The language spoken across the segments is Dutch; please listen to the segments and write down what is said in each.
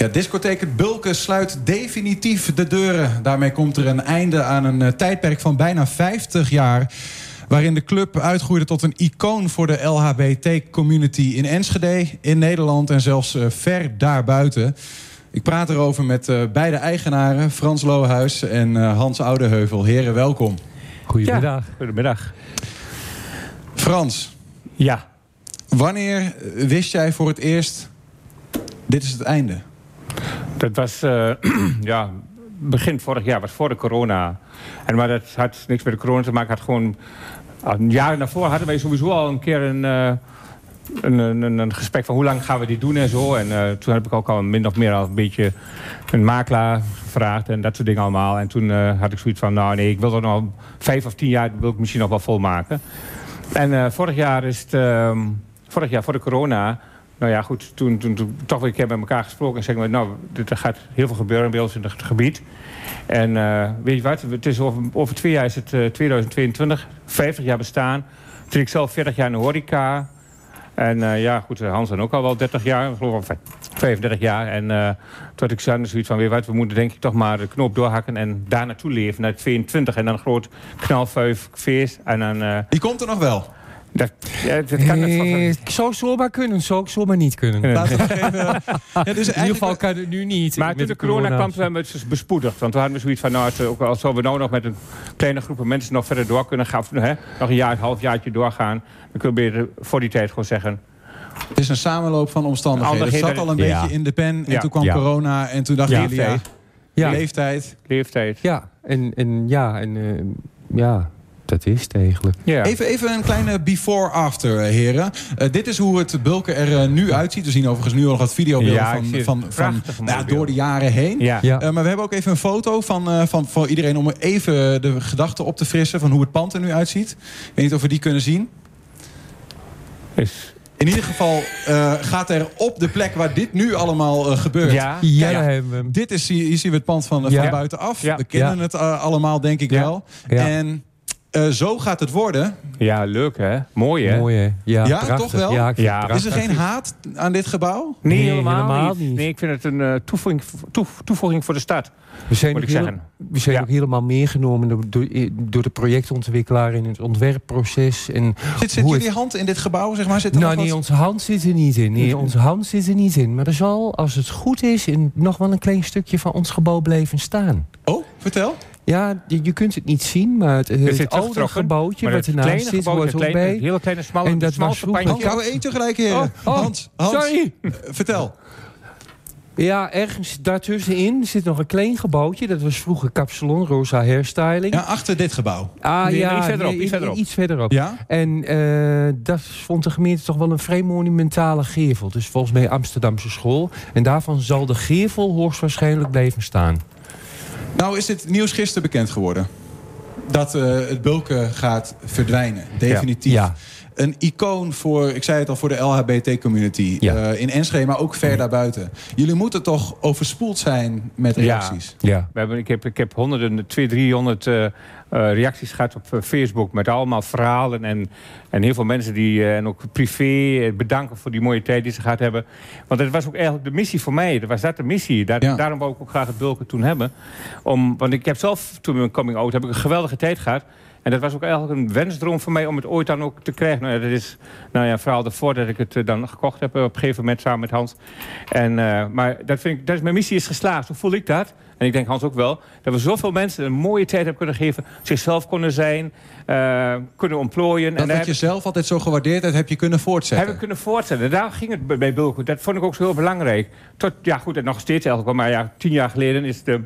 Ja, discotheek Het Bulken sluit definitief de deuren. Daarmee komt er een einde aan een uh, tijdperk van bijna 50 jaar... waarin de club uitgroeide tot een icoon voor de LHBT-community in Enschede... in Nederland en zelfs uh, ver daarbuiten. Ik praat erover met uh, beide eigenaren, Frans Lohuis en Hans Oudeheuvel. Heren, welkom. Goedemiddag. Ja, goedemiddag. Frans. Ja. Wanneer wist jij voor het eerst... dit is het einde? Dat was uh, ja, begin vorig jaar, was voor de corona. En, maar dat had niks met de corona te maken. Had gewoon, een jaar daarvoor hadden wij sowieso al een keer een, uh, een, een, een, gesprek van hoe lang gaan we dit doen en zo. En uh, toen heb ik ook al min of meer al een beetje een makelaar gevraagd en dat soort dingen allemaal. En toen had ik zoiets van, nou nee, ik wil er nog vijf of tien jaar wil ik misschien nog wel volmaken. En vorig jaar is het, ehm, vorig jaar voor de corona nou ja, goed, toen, toen, toch weer een keer met elkaar gesproken... en zeggen we, nou, er gaat heel veel gebeuren bij ons in het gebied. En uh, weet je wat, het is over, over twee jaar is het uh, 2022, 50 jaar bestaan. Toen ik zelf 40 jaar in de horeca... En uh, ja, goed, Hans dan ook al wel 30 jaar, ik geloof al 35 jaar. En uh, toen ik zoiets van, weer wat, we moeten denk ik toch maar de knoop doorhakken... en daar naartoe leven, naar 22. En dan een groot knalvuif feest. En dan, Die komt er nog wel? Dat, ja, dat kan het zou zomaar kunnen, zou zomaar niet kunnen. Laten we even, ja, dus in ieder geval kan het nu niet. Maar toen de corona, corona kwam, zijn we het bespoedigd. Want we hadden zoiets van, nou, het, ook al zouden we nou nog met een kleine groep mensen nog verder door kunnen gaan, hè, nog een jaar, een half jaartje doorgaan, dan kun je voor die tijd gewoon zeggen, het is een samenloop van omstandigheden. Het zat al een ja. beetje in de pen en ja. toen kwam ja. corona en toen dachten jullie, ja, ja, leeftijd. Leeftijd. Ja, en, en ja, en uh, ja, dat is het eigenlijk. Ja. Even, even een kleine before-after, heren. Uh, dit is hoe het bulken er uh, nu uitziet. We zien overigens nu al nog wat videobeelden ja, van, van, van nou, door de jaren heen. Ja. Uh, maar we hebben ook even een foto van, van, voor iedereen... om even de gedachten op te frissen van hoe het pand er nu uitziet. Ik weet niet of we die kunnen zien. Is... In ieder geval uh, gaat er op de plek waar dit nu allemaal uh, gebeurt. Ja. Dit is, hier zien we het pand van, van buitenaf. We kennen het uh, allemaal, denk ik wel. En uh, zo gaat het worden. Ja, leuk hè? Mooi hè? Mooi hè? Ja, ja toch wel? Ja, ja, is er geen haat aan dit gebouw? Nee, nee helemaal, helemaal niet. niet. Nee, ik vind het een uh, toevoeging, toe, toevoeging voor de stad. We zijn, ook, heel, we zijn ja. ook helemaal meegenomen door, door, de projectontwikkelaar in het ontwerpproces. En zit zit jullie het... hand in dit gebouw? Zeg maar? Zit er nou, nee, onze hand zit er niet in. Nee, onze hand zit er niet in. Maar er zal, als het goed is, in nog wel een klein stukje van ons gebouw blijven staan. Oh, vertel. Ja, je, je, kunt het niet zien, maar het, het, het oude gebouwtje wat ernaast zit, hoort ook bij. Een hele kleine, smalle, en dat was vroeger... Gaan we één tegelijk, heren? Oh, oh, Hans, Hans, sorry. Uh, vertel. Ja, ergens daartussenin zit nog een klein gebouwtje. Dat was vroeger Capsalon, Rosa Hairstyling. Ja, achter dit gebouw. Ah nee, ja, iets verderop. Nee, iets verderop. Iets verderop. Ja? En uh, dat vond de gemeente toch wel een vrij monumentale gevel. Dus volgens mij Amsterdamse school. En daarvan zal de gevel hoogstwaarschijnlijk blijven staan. Nou is dit nieuws gisteren bekend geworden. Dat uh, het bulken gaat verdwijnen. Definitief. Ja. Ja. Een icoon voor, ik zei het al, voor de LHBT-community. Ja. Uh, in Enschede, maar ook ver daarbuiten. Jullie moeten toch overspoeld zijn met reacties? Ja. We hebben, ik, heb, ik heb honderden, 200, 300 uh, uh, reacties gehad op uh, Facebook... met allemaal verhalen en, en heel veel mensen die... Uh, en ook privé bedanken voor die mooie tijd die ze gehad hebben. Want dat was ook eigenlijk de missie voor mij. Dat was dat de missie. Daar, Ja. Daarom wou ik ook graag het bulken toen hebben. Om, want ik heb zelf, toen mijn coming out... heb ik een geweldige tijd gehad. En dat was ook eigenlijk een wensdroom voor mij om het ooit dan ook te krijgen. Nou ja, dat is nou ja, vooral ervoor dat ik het dan gekocht heb op een gegeven moment samen met Hans. En, uh, maar dat vind ik, dat is, mijn missie is geslaagd. Hoe voel ik dat? En ik denk Hans ook wel. Dat we zoveel mensen een mooie tijd hebben kunnen geven. Zichzelf kunnen zijn. Uh, kunnen ontplooien. Dat en wat je zelf altijd zo gewaardeerd hebt, heb je kunnen voortzetten. Hebben kunnen voortzetten. Daar ging het bij Bulko. Dat vond ik ook zo heel belangrijk. Tot, ja goed, en nog steeds eigenlijk wel. Maar ja, tien jaar geleden is de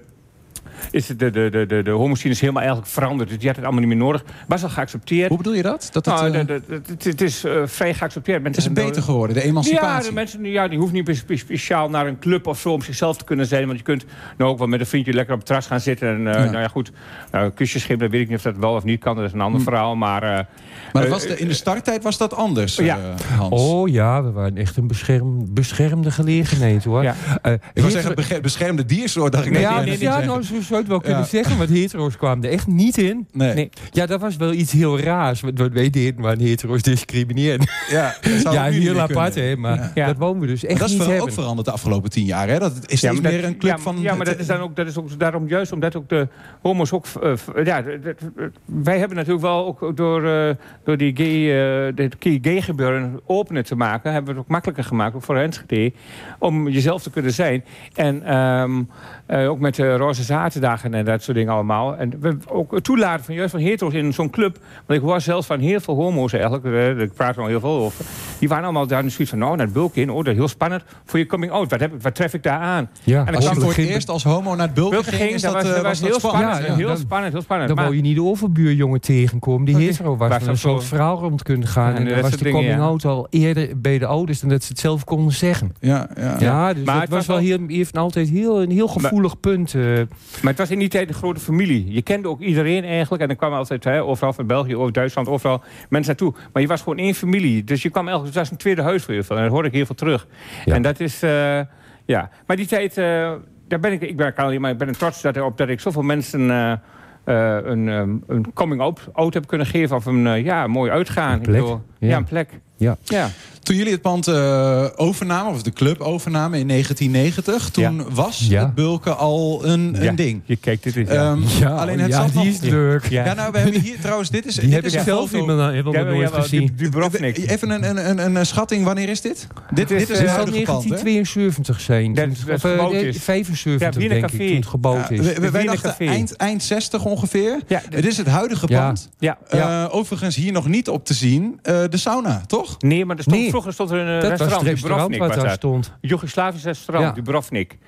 is de, de, de, de, de homoscene is helemaal eigenlijk veranderd. Dus die had het allemaal niet meer nodig. Was al geaccepteerd. Hoe bedoel je dat? dat het, nou, uh, de, de, het, het is uh, vrij geaccepteerd. het is beter geworden, de emancipatie. Ja, de mensen ja, die hoeven niet spe speciaal naar een club of zo om zichzelf te kunnen zijn. Want je kunt nou ook wel met een vriendje lekker op het terras gaan zitten. En uh, ja. nou ja, goed, nou, kusjes geven, dat weet ik niet of dat wel of niet kan. Dat is een ander hm. verhaal. Maar, maar was de, in de starttijd was dat anders, ja. Hans? Oh ja, we waren echt een bescherm, beschermde gelegenheid hoor. Ja. ik wil zeggen, beschermde diersoort. Dacht ik ja, net ja, nou, zo zou je het wel kunnen Ja. zeggen, want hetero's kwamen er echt niet in. Nee. Nee. Ja, dat was wel iets heel raars. Wat, wat wij deden, maar hetero's discrimineren. Ja, dat Ja, ook heel apart, hè. Maar Ja. dat wonen we dus echt dat is niet ver- ook hebben. veranderd de afgelopen tien jaar. Hè? Dat is steeds meer dat- een club ja, van... Ja, maar dat is dan ook, dat is ook daarom juist omdat ook de homo's ook... eh, ja, wij hebben natuurlijk wel ook door, eh, door die gay, eh, dit gay- gebeuren opener te maken... hebben we het ook makkelijker gemaakt, ook voor Enschede... om jezelf te kunnen zijn. En ehm, eh, ook met de roze zaterdagen en dat soort dingen allemaal. En we ook het toelaten van juist van hetero's in zo'n club. Want ik hoor zelfs van heel veel homo's eigenlijk... eh, ik praat er al heel veel over... die waren allemaal daar zoiets van... nou, naar het bulk in, oh, dat is heel spannend voor je coming out. Wat, heb, ik- wat tref ik daar aan? Ja, En Als je voor het eerst als homo naar het Bulken ging, ging, is dat dat, was, eh, dat was heel spannend. Ja, ja, heel dan- spannend, heel spannend. Dan Maar- wou je niet de overbuurjongen tegenkomen die hetero was. waar Dan een soort verhaal rond kunnen gaan. En dat dan was de coming out al eerder bij de ouders... dan dat ze het zelf konden zeggen. Ja, ja. Ja, dus Maar het was was wel heel, heeft altijd heel, een heel gevoelig punt. eh. Maar het was in die tijd een grote familie. Je kende ook iedereen eigenlijk. En dan kwam altijd hè, overal van België, over Duitsland, overal mensen naartoe. Maar je was gewoon één familie. Dus je kwam eigenlijk, het was een tweede huis voor je. veel. En dat hoorde ik heel veel terug. Ja. En dat is, eh, ja. Maar die tijd, eh, daar ben ik, ik ben, alleen maar, ik ben er trots dat, op dat ik zoveel mensen... eh, een, een coming out, out heb kunnen geven of een ja, mooi uitgaan. Een Ik plek. bedoel, Ja. ja. een plek. Ja. ja. Toen jullie het pand eh, overnamen, of de club overnamen in 1990... toen was Ja. het bulken al een, een Ja. ding. Je kijkt, dit is... Ehm, Ja, alleen het ja, zat die nog... is leuk. Ja. Ja, nou, we hebben hier trouwens... Dit is, Die dit heb is ik een zelf foto- helemaal, Ja, nooit gezien. Dubrovnik. Even een, een, een, een, een schatting, wanneer is dit? Dit, is, dit is eh, het Het zal huidige pand, hè? 1972 zijn. Dat- of, eh, gebouwd is. 75 Ja, denk ik, toen het gebouwd is. wij dachten eind, eind 60 ongeveer. Het is het huidige pand. ja. Eh, overigens hier nog niet op te zien. eh, de sauna, toch? Nee, maar er stond, Nee. vroeger stond er een eh, dat was restaurant, restaurant Dubrovnik wat was daar stond. Joegoslavisch restaurant, Ja. Dubrovnik.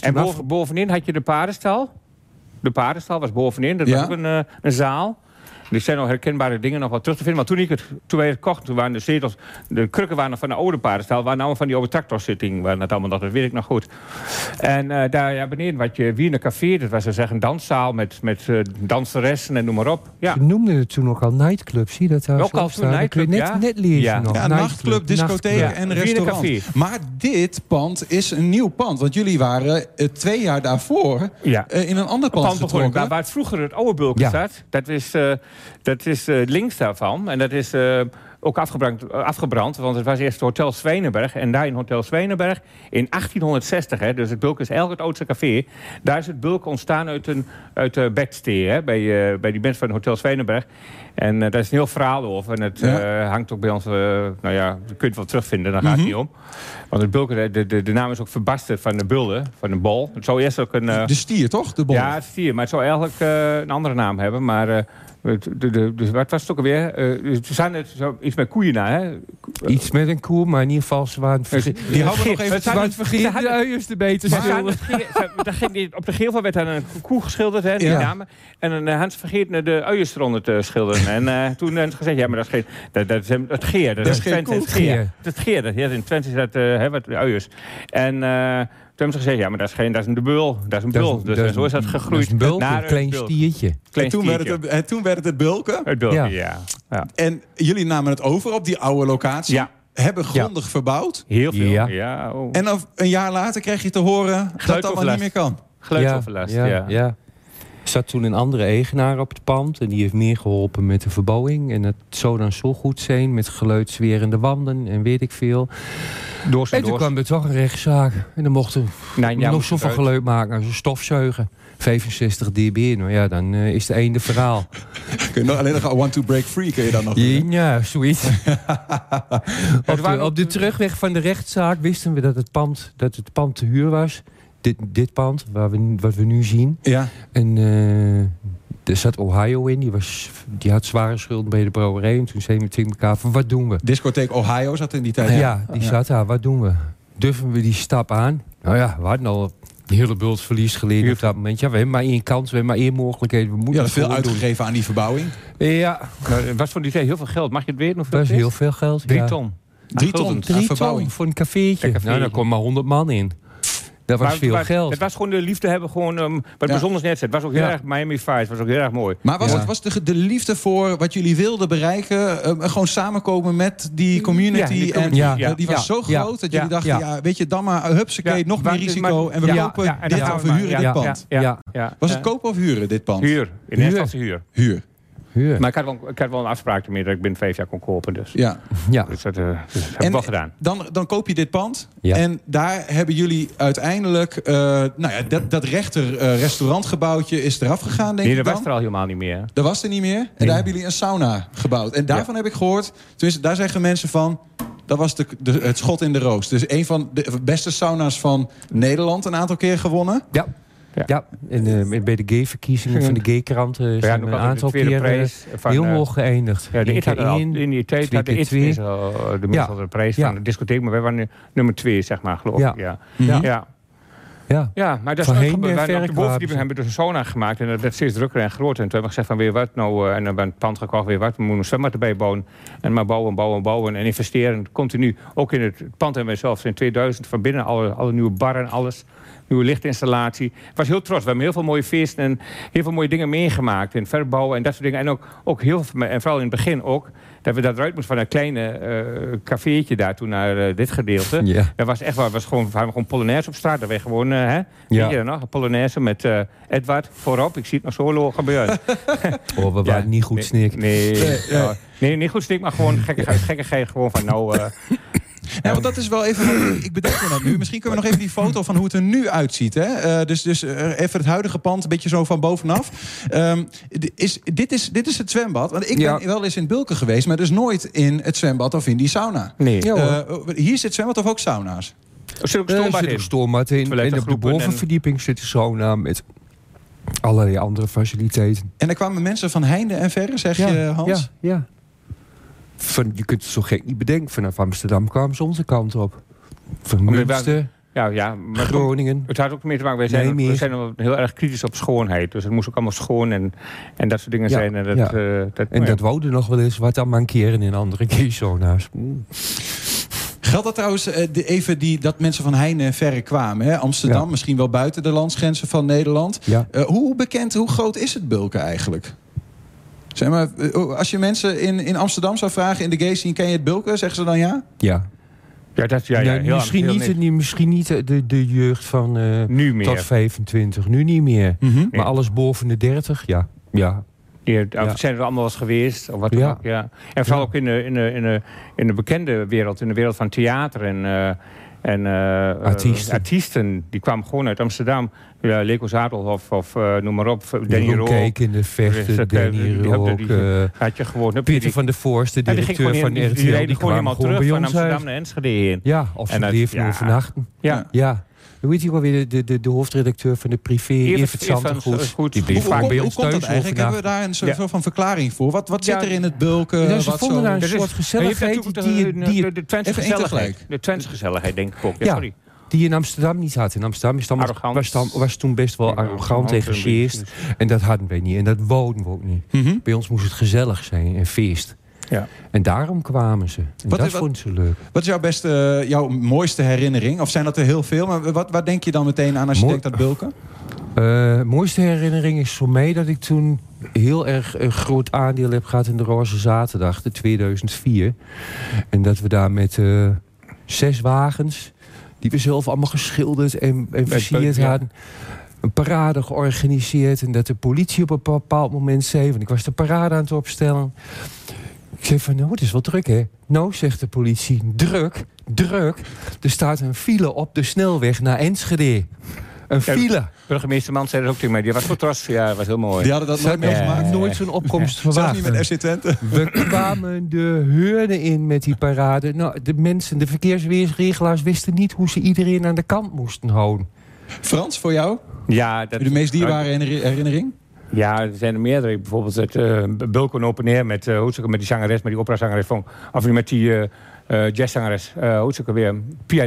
En, boven, bovenin had je de paardenstal. De paardenstal was bovenin, dat Ja. was ook een, eh, een zaal. Er zijn nog herkenbare dingen nog wat terug te vinden. Maar toen, ik het, toen wij het kochten, toen waren de zetels... De krukken waren nog van de oude paardenstal. waren nou van die oude tractorzitting. Waren dat allemaal nog, dat weet ik nog goed. En eh, daar ja, beneden had je Wiener Café. Dat was dus echt een danszaal met, met eh, danseressen en noem maar op. Ja. Je noemde het toen ook al nightclub. Zie je dat daar Ook zo al toen nightclub, net, ja. net lezen Ja. nog. Ja, nachtclub, discotheek Ja. en restaurant. Maar dit pand is een nieuw pand. Want jullie waren eh, twee jaar daarvoor Ja. in een ander pand, pand begonnen. Waar, waar het vroeger het oude bulken Ja. staat, dat is, eh, dat is eh, links daarvan. En dat is eh, ook afgebrand, eh, afgebrand, want het was eerst Hotel Zwijnenberg. En daar in Hotel Zwijnenberg in 1860, hè, dus het bulk is eigenlijk het oudste café. Daar is het bulk ontstaan uit een uit de bedstee, hè, bij, bij die mensen van Hotel Zwijnenberg. En eh, daar is een heel verhaal over. En het Ja. hangt ook bij ons, nou ja, je kunt het wel terugvinden, daar gaat het Mhm. niet om. Want het bulken, de, de, de naam is ook verbasterd van de bulde, van de bol. Het zou eerst ook een... De stier, toch? De bol. ja, het stier. Maar het zou eigenlijk een andere naam hebben. Maar de, de, de, wat was het ook alweer? Eh ze zijn het zo, iets met koeien na, hè? Iets met een koe, maar in ieder geval ze waren verge- Die houden we nog Het even... ze waren vergeten de uiers te het die- op de gevel werd dan een koe geschilderd, hè, die Ja. namen. En dan eh, Hans vergeten de uiers eronder te schilderen. en eh, toen hebben ze gezegd, ja, maar dat is geen... Dat, dat is het geer. Dat, Dat is is geen Twente, koe. Het geer. Het geer. Dat, ja, in Twente is dat, eh, hè, wat uiers. En... toen hebben ze gezegd, ja, maar dat is, geen, dat is een bul. Dat is een Dat is bul. dus dat is zo is dat gegroeid. dat is een bulk, naar een klein stiertje. Klein en, toen werd stiertje. het, en toen werd het het bulken. Het bulkje, Ja. ja. ja. En jullie namen het over op die oude locatie. Ja. Hebben grondig verbouwd. Heel veel. Ja. Ja. oh. En een jaar later kreeg je te horen dat dat allemaal Geluidsoverlast. niet meer kan. Geluidsoverlast, ja. ja, ja. Zat toen een andere eigenaar op het pand. En die heeft meer geholpen met de verbouwing. En het zou dan zo goed zijn met geluidswerende wanden en weet ik veel. Doors En toen kwam er toch een rechtszaak. En dan mochten Nou, we ja, nog zoveel geluid maken als een stofzuigen. 65 dB, nou ja, dan eh, is het einde verhaal. Kun je nog, alleen nog Want to Break Free kun je dan nog doen. Ja, zoiets. op, de, op de terugweg van de rechtszaak wisten we dat het pand, dat het pand te huur was. Dit, dit pand, waar we, wat we nu zien. Ja. En eh, er zat Ohio in, die, was, die had zware schulden bij de brouwerij. En toen zeiden we tegen elkaar van, wat doen we? Discotheek Ohio zat in die tijd. Ja, die zat daar, wat doen we? Durven we die stap aan? Nou ja, we hadden al een hele bult verlies geleden op dat moment. Ja, we hebben maar één kans, we hebben maar één mogelijkheid. We moeten het veel doen. uitgegeven aan die verbouwing. Ja, Nou, het was voor die tijd heel veel geld. Mag je het weten? Hoeveel dat is heel veel geld. Drie ja. ton. Drie ton aan Drie verbouwing. ton voor een cafeetje. Een cafeetje. Nou, daar komt maar 100 man in. Dat was Maar- veel maar geld. Het was gewoon de liefde hebben, gewoon, ehm, wat Ja. bijzonders net zit. Het was ook heel Ja. erg Miami Vice, het was ook heel erg mooi. Maar was, Ja. het, was de, de liefde voor wat jullie wilden bereiken... eh, gewoon samenkomen met die community... Ja, die en community, eh, die was Ja. zo Ja. groot dat Ja. jullie dachten... Ja. Ja. weet je, dan maar hupsakee, Ja. nog Maar- meer risico... maar- en we ja, kopen ja, en dit of we huren dit pand. Ja, Ja. ja. Was het kopen of huren, dit pand? Huur, in Huur. eerste instantie huur. Huur, Maar ik had, wel, ik had wel een afspraak ermee dat ik binnen vijf jaar kon kopen. Dus, ja. Ja. dus dat, dus dat heb En- ik wel gedaan. Dan, dan koop je dit pand. Ja. En daar hebben jullie uiteindelijk... eh, nou ja, dat, dat rechter eh, restaurantgebouwtje is eraf gegaan, denk Nee, ik dat was er al helemaal niet meer. Dat was er niet meer. En Nee. daar hebben jullie een sauna gebouwd. En daarvan heb ik gehoord... Tenminste, daar zeggen mensen van... Dat was de, de, het schot in de roos. Dus een van de beste sauna's van Nederland een aantal keer gewonnen. Ja. Ja. Ja, en eh, bij de gay-verkiezingen van de gay-krant eh, Ja, zijn een aantal van, heel eh, hoog geëindigd. Ja, de had al, in die tijd had de keer IT twee. is al de prijs Ja. van de discotheek, maar wij waren nu nummer twee, zeg maar, geloof Ja. ik. Ja. Mhm. Ja. Ja. Ja, maar dat is en Wij- de kwamen hebben we dus een sauna gemaakt en dat werd steeds drukker en groter. En toen hebben we gezegd van weer wat nou, en dan we een pand gekocht, weer wat. We moeten een zwembad erbij bouwen. En maar bouwen, bouwen, bouwen en investeren. Continu, ook in het pand hebben we zelfs in 2000 van binnen alle, alle nieuwe barren, alles. Nieuwe lichtinstallatie. Ik was heel trots. We hebben heel veel mooie feesten en heel veel mooie dingen meegemaakt. In verbouwen en dat soort dingen. En ook, ook heel veel, en vooral in het begin ook, dat we dat eruit moesten van een kleine eh cafeetje daar toen naar eh, dit gedeelte. Ja. Dat was echt waar. was gewoon, we gewoon Polonaise op straat. We gewoon, eh, hè? Ja. Weet je nog? Polonaise met Edward voorop. Ik zie het nog zo gebeuren. Oh, we Ja, waren niet goed nee, snik. Nee, ja. nee, niet goed snik, maar gewoon gekke, gekkigheid. Gewoon van nou... Ja, want dat is wel even. Ik bedenk me dat nu. Misschien kunnen we nog even die foto van hoe het er nu uitziet. Hè? Eh, dus dus eh, even het huidige pand, een beetje zo van bovenaf. Ehm, is, dit, is, dit is het zwembad. Want ik Ja. ben wel eens in Bulken geweest, maar dus nooit in het zwembad of in die sauna. nee. Eh, hier zit zwembad of ook sauna's? Er zit ook stoombad in. stoombad En op de groepen en- bovenverdieping zit een sauna met allerlei andere faciliteiten. En er kwamen mensen van heinde en verre, zeg je, Hans? Ja, ja. Van, je kunt het zo gek niet bedenken. Vanaf Amsterdam kwamen ze onze kant op. Van Münster, Ja, ja. Maar Groningen. het had ook mee te maken. Wij zijn, Nee, we meer. zijn heel erg kritisch op schoonheid. Dus het moest ook allemaal schoon en, en dat soort dingen Ja, zijn. En dat, ja. eh, dat, En ja. dat wouden nog wel eens wat aan mankeren in andere keysauna's. Mm. Geldt dat trouwens eh, de, even die, dat mensen van heinde en verre kwamen? Hè? Amsterdam, Ja. misschien wel buiten de landsgrenzen van Nederland. Ja. Eh, hoe bekend, hoe groot is het Bulken eigenlijk? Zeg maar, eh, als je mensen in, in Amsterdam zou vragen in de gay scene, ken je het Bulken? Zeggen ze dan ja? Ja. Ja, dat, ja, ja, Nee, heel misschien, niet, niet- misschien niet de, de jeugd van eh, Nu meer. tot 25. Nu niet meer. Mhm. Maar alles boven de 30, ja. Ja. Die, Ja. zijn er allemaal wel eens geweest. Of wat dan Ja. ook, ja. En vooral Ja. ook in de, in, de, in, de, in de bekende wereld, in de wereld van theater en, eh, en eh, Artiesten. artiesten. Die kwamen gewoon uit Amsterdam. Ja, Leko Zadelhof of eh, noem maar op. Danny Rook. Keek in de vechten, dat, eh, Danny die- die- Rook, die- Had je gewoon... die- van der Voorst, de die ging directeur van RTL. die reden Die gewoon kwam helemaal gewoon terug bij van Amsterdam uit. naar Enschede heen. Ja, of ze bleven ja. overnachten. Ja. Ja. Hoe heet hij wel weer, de, de, de, hoofdredacteur van de privé, Evert-. Sandergoed. Die Hoe, bleef hoe, vaak hoe, bij hoe ons komt dat thuis eigenlijk? Hebben we daar een soort van verklaring voor? Wat, wat zit Ja, er in het Bulken? Ja, ze wat vonden daar een soort Je gezelligheid die, de, die, de, Twentse gezelligheid. tegelijk. De Twentse gezelligheid, denk ik ook. Ja, Ja. sorry. die je in Amsterdam niet had. In Amsterdam is dan, was, dan, was toen best wel Ja, arrogant en een beetje. gesjeest. En dat hadden wij niet. En dat wouden we ook niet. Mhm. Bij ons moest het gezellig zijn en feest. Ja. En daarom kwamen ze. En Wat dat vonden ze leuk. Wat is jouw beste, jouw mooiste herinnering? Of zijn dat er heel veel? Maar wat, wat denk je dan meteen aan als je Mooi- denkt aan Bulken? Eh, mooiste herinnering is voor mij dat ik toen heel erg een groot aandeel heb gehad in de Roze Zaterdag, de 2004. En dat we daar met eh, zes wagens, die we zelf allemaal geschilderd en, en versierd ja. hadden, een parade georganiseerd. En dat de politie op een bepaald moment zei, want ik was de parade aan het opstellen. Ik zei van, nou, het is wel druk, hè? Nou, zegt de politie, druk, druk. Er staat een file op de snelweg naar Enschede. Een Ja, file. Burgemeester Man zei dat ook tegen mij. Die was trots. Ja, dat was heel mooi. Die hadden dat nooit meegemaakt? nooit zo'n opkomst Zelfs verwacht. niet met FC Twente? We kwamen de heurde in met die parade. Nou, de mensen, de verkeersregelaars wisten niet hoe ze iedereen aan de kant moesten houden. Frans, voor jou? Ja, dat, De meest dierbare herinner- herinnering? Ja, er zijn er meerdere. Bijvoorbeeld het uh, Open Air met, uh, met die zangeres, met die operazangeres van, of met die uh, uh, jazzangeres, uh, hoe ook weer,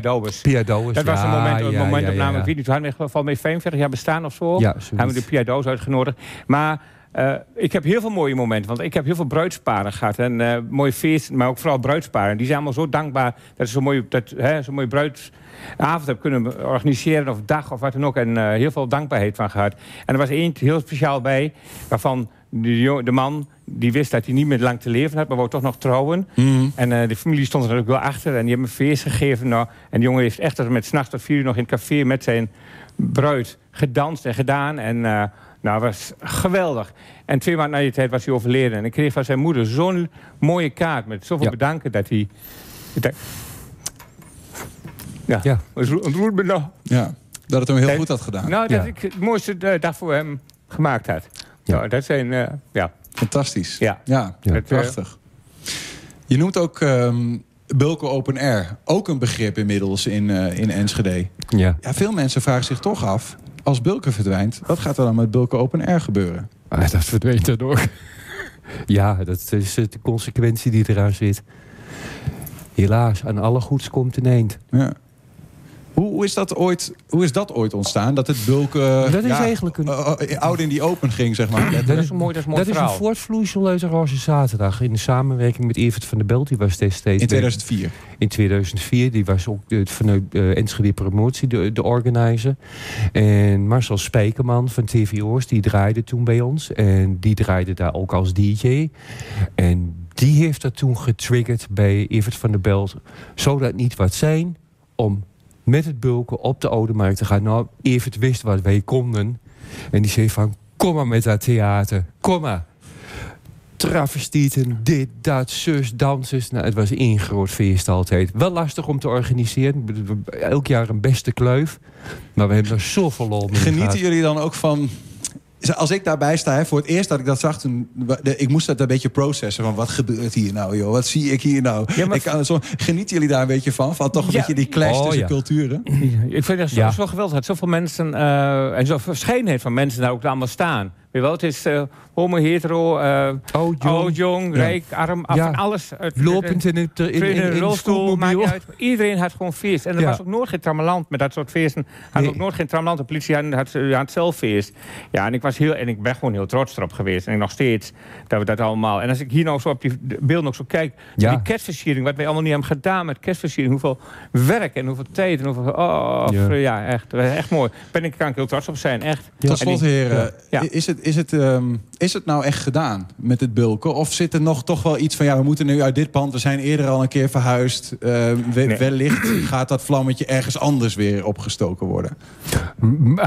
Pia. Pia Douwes, Dat was een moment, een ja, moment ja, opname. Ik weet niet, toen hadden we geval mee 45 jaar bestaan of zo. Ja, hebben we de. Pia uitgenodigd. Maar eh, ik heb heel veel mooie momenten. Want ik heb heel veel bruidsparen gehad. En eh, mooie feesten, maar ook vooral bruidsparen. Die zijn allemaal zo dankbaar dat ze zo'n mooie, dat, hè, zo'n mooie bruidsavond hebben kunnen organiseren. Of dag of wat dan ook. En eh, heel veel dankbaarheid van gehad. En er was één heel speciaal bij. Waarvan de, de man die wist dat hij niet meer lang te leven had. Maar wou toch nog trouwen. Mhm. En de familie stond er ook wel achter. En die hebben een feest gegeven. Nou, en de jongen heeft echt tot met s'nachts tot vier uur nog in het café met zijn bruid gedanst en gedaan. En nou, was geweldig. En twee maanden na die tijd was hij overleden. En ik kreeg van zijn moeder zo'n mooie kaart met zoveel Ja. bedanken dat hij... dat- Ja, Ja. me nog. Ja, dat het hem heel goed had gedaan. Nou, dat Ja. ik het mooiste eh, dag voor hem gemaakt had. Ja. Nou, dat zijn, eh, ja. Fantastisch. Ja. ja, eh, prachtig. Je noemt ook ehm Bulke Open Air. Ook een begrip inmiddels in, eh, in Enschede. Ja. Ja, veel mensen vragen zich toch af... als Bulke verdwijnt, wat gaat er dan met Bulke Open Air gebeuren? Ah, dat verdwijnt dan ook. ja, dat is eh, de consequentie die eraan zit. Helaas, aan alle goeds komt een eind. Ja. Hoe, is dat ooit, hoe is dat ooit ontstaan? Dat het Bulke... Dat is ja, eigenlijk een- eh, eh, oud in die open ging, zeg maar. Dat is een mooi, dat is een mooi dat is een voortvloeisel uit de Roze Zaterdag. In de samenwerking met Evert van der Belt. Die was destijds In 2004. in 2004. Die was ook eh, vanuit eh Enschede Promotie de, de organizer. En Marcel Spijkerman van TVO's, die draaide toen bij ons. En die draaide daar ook als DJ. En die heeft dat toen getriggerd bij Evert van der Belt. Zou dat niet wat zijn om met het bulken op de Oude Markt te gaan? Nou, Evert wist wat wij konden. En die zei van, kom maar met dat theater. Kom maar travestieten, dit, dat, zus, dansers. Nou, het was één groot feest altijd. Wel lastig om te organiseren. Elk jaar een beste kluif. Maar we hebben er zoveel lol mee Genieten gehad. jullie dan ook van... Als ik daarbij sta, hè, voor het eerst dat ik dat zag... Toen, ik moest dat een beetje processen. Van wat gebeurt hier nou, joh? Wat zie ik hier nou? Ja, maar- ik kan, het zo, genieten jullie daar een beetje van? Van toch een Ja. beetje die clash Oh, tussen ja. culturen? Ik vind dat zo, Ja. zo geweldig dat zoveel mensen eh, en zo'n verscheidenheid van mensen daar ook allemaal staan. Weet wel, het is eh, homo, hetero, eh jong, oud, jong, Ja. rijk, arm, af Ja. en alles. Het- lopend in, het, in, in, in, in, een een rolstoel, maakt niet schoolmobiel. uit. Iedereen had gewoon feest. En er Ja. was ook nooit geen trammeland met dat soort feesten. Had Nee. ook nooit geen trammeland. De politie had, had, had het zelf feest. Ja, en ik was heel en ik ben gewoon heel trots erop geweest. En nog steeds dat we dat allemaal. En als ik hier nou zo op die beelden ook zo kijk, Ja. die kerstversiering, wat wij allemaal niet hebben gedaan met kerstversiering, hoeveel werk en hoeveel tijd en hoeveel. Oh, Ja. ja, echt, echt mooi. Ben ik kan ik heel trots op zijn, echt. Ja. Tot slot, heren. Ja. Is, het, is, het, ehm, is het nou echt gedaan met het bulken? Of zit er nog toch wel iets van... ja, we moeten nu uit dit pand... we zijn eerder al een keer verhuisd. Ehm, we- Nee. Wellicht gaat dat vlammetje ergens anders weer opgestoken worden.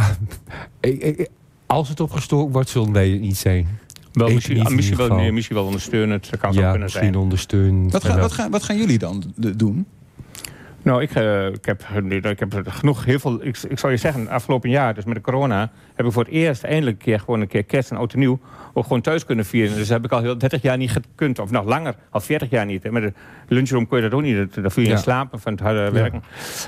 Als het opgestoken wordt, zullen wij het niet zijn. Wel, misschien, niet misschien, wel, misschien wel ondersteunend. Dat kan ja, kunnen misschien zijn. ondersteunen. Wat, gaan- wat, gaan, wat gaan jullie dan doen? Nou, ik, eh, ik, heb, ik heb genoeg, heel veel. Ik, ik zou je zeggen, afgelopen jaar, dus met de corona, heb ik voor het eerst eindelijk een keer gewoon een keer kerst en oud en nieuw ook gewoon thuis kunnen vieren. Dus dat heb ik al heel 30 jaar niet gekund, of nog langer, al 40 jaar niet. hè. Met de lunchroom kun je dat ook niet, daar viel je Ja. in slapen van het harde werken.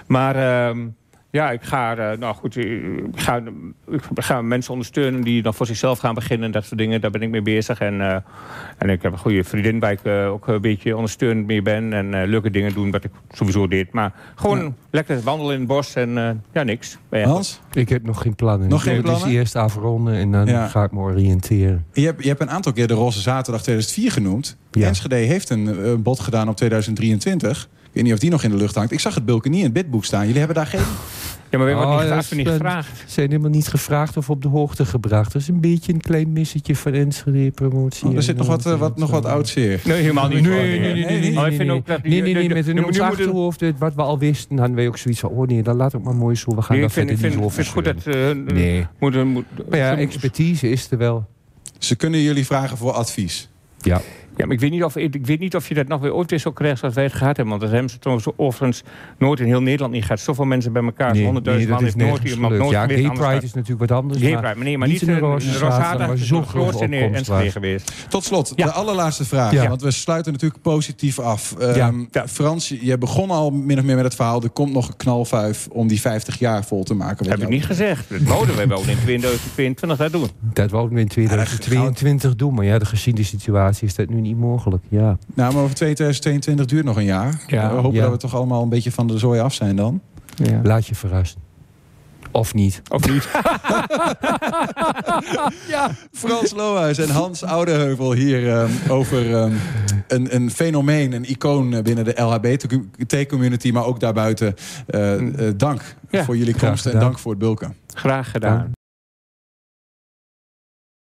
Maar ehm, ja, ik ga, eh, nou goed, ik ga, ik ga mensen ondersteunen die nog voor zichzelf gaan beginnen, dat soort dingen. Daar ben ik mee bezig. En, eh, en ik heb een goede vriendin waar ik eh, ook een beetje ondersteunend mee ben. En eh, leuke dingen doen, wat ik sowieso deed. Maar gewoon Ja. lekker wandelen in het bos en eh, ja, niks. Hans? Ik heb nog geen plannen. Nog Ik geen wil plannen? Dus eerst afronden en dan Ja. ga ik me oriënteren. Je hebt, je hebt een aantal keer de Roze Zaterdag 2004 genoemd. Ja. Enschede heeft een, een bod gedaan op 2023. Ik weet niet of die nog in de lucht hangt. Ik zag het bulken niet in het bidboek staan. Jullie hebben daar geen... Ja, maar we hebben Oh, niet, gevraagd, niet een- gevraagd. Ze zijn helemaal niet gevraagd of op de hoogte gebracht. Dat is een beetje een klein missetje van Enschede promotie. Oh, er zit nog wat, eh, wat, nog wat oud zeer. Nee, helemaal niet. Nee, nee, nee, nee, nee, nee, nee, vind nee. ook dat die- Nee, nee, de- nee, de- met in ons moeten- achterhoofd, eh, wat we al wisten, hadden wij ook zoiets van, oh nee, dan laat het maar mooi zo, we gaan Nee, daar verder ik vind, niet ik vind over het goed dat... eh, Nee. moet- Maar ja, expertise is er wel. Ze kunnen jullie vragen voor advies. Ja. Ja, maar ik weet, niet of, ik, weet niet of je dat nog weer ooit weer zo krijgt zoals wij het gehad hebben. Want dat hebben ze trouwens overigens nooit in heel Nederland niet gehad. Zoveel mensen bij elkaar. Nee, 100.000 nee, man heeft nooit iemand nooit Ja, Gay Pride is natuurlijk wat anders. Gay maar Pride, maar nee, maar niet niet in Rosada waar is zo'n grootste in Enschede geweest. Tot slot, Ja. de allerlaatste vraag. Ja. Want we sluiten natuurlijk positief af. Ehm, Ja. Ja. Frans, je begon al min of meer met het verhaal... er komt nog een knalvuif om die 50 jaar vol te maken. heb ik niet gezegd. Dat wouden wij wel in 2022 dat doen. Dat wouden we in 2022 doen, maar ja, de gezien de situatie is dat nu niet mogelijk. Ja. Nou, maar over 2022 duurt nog een jaar. Ja. we hopen Ja. dat we toch allemaal een beetje van de zooi af zijn dan. Ja. Laat je verrassen. Of niet. Of niet? Ja. Frans Lohuis en Hans Oudeheuvel hier ehm, over ehm, een, een fenomeen, een icoon binnen de LHBT-community, maar ook daarbuiten. Eh, eh, dank Ja, voor jullie komst en dank voor het bulken. Graag gedaan.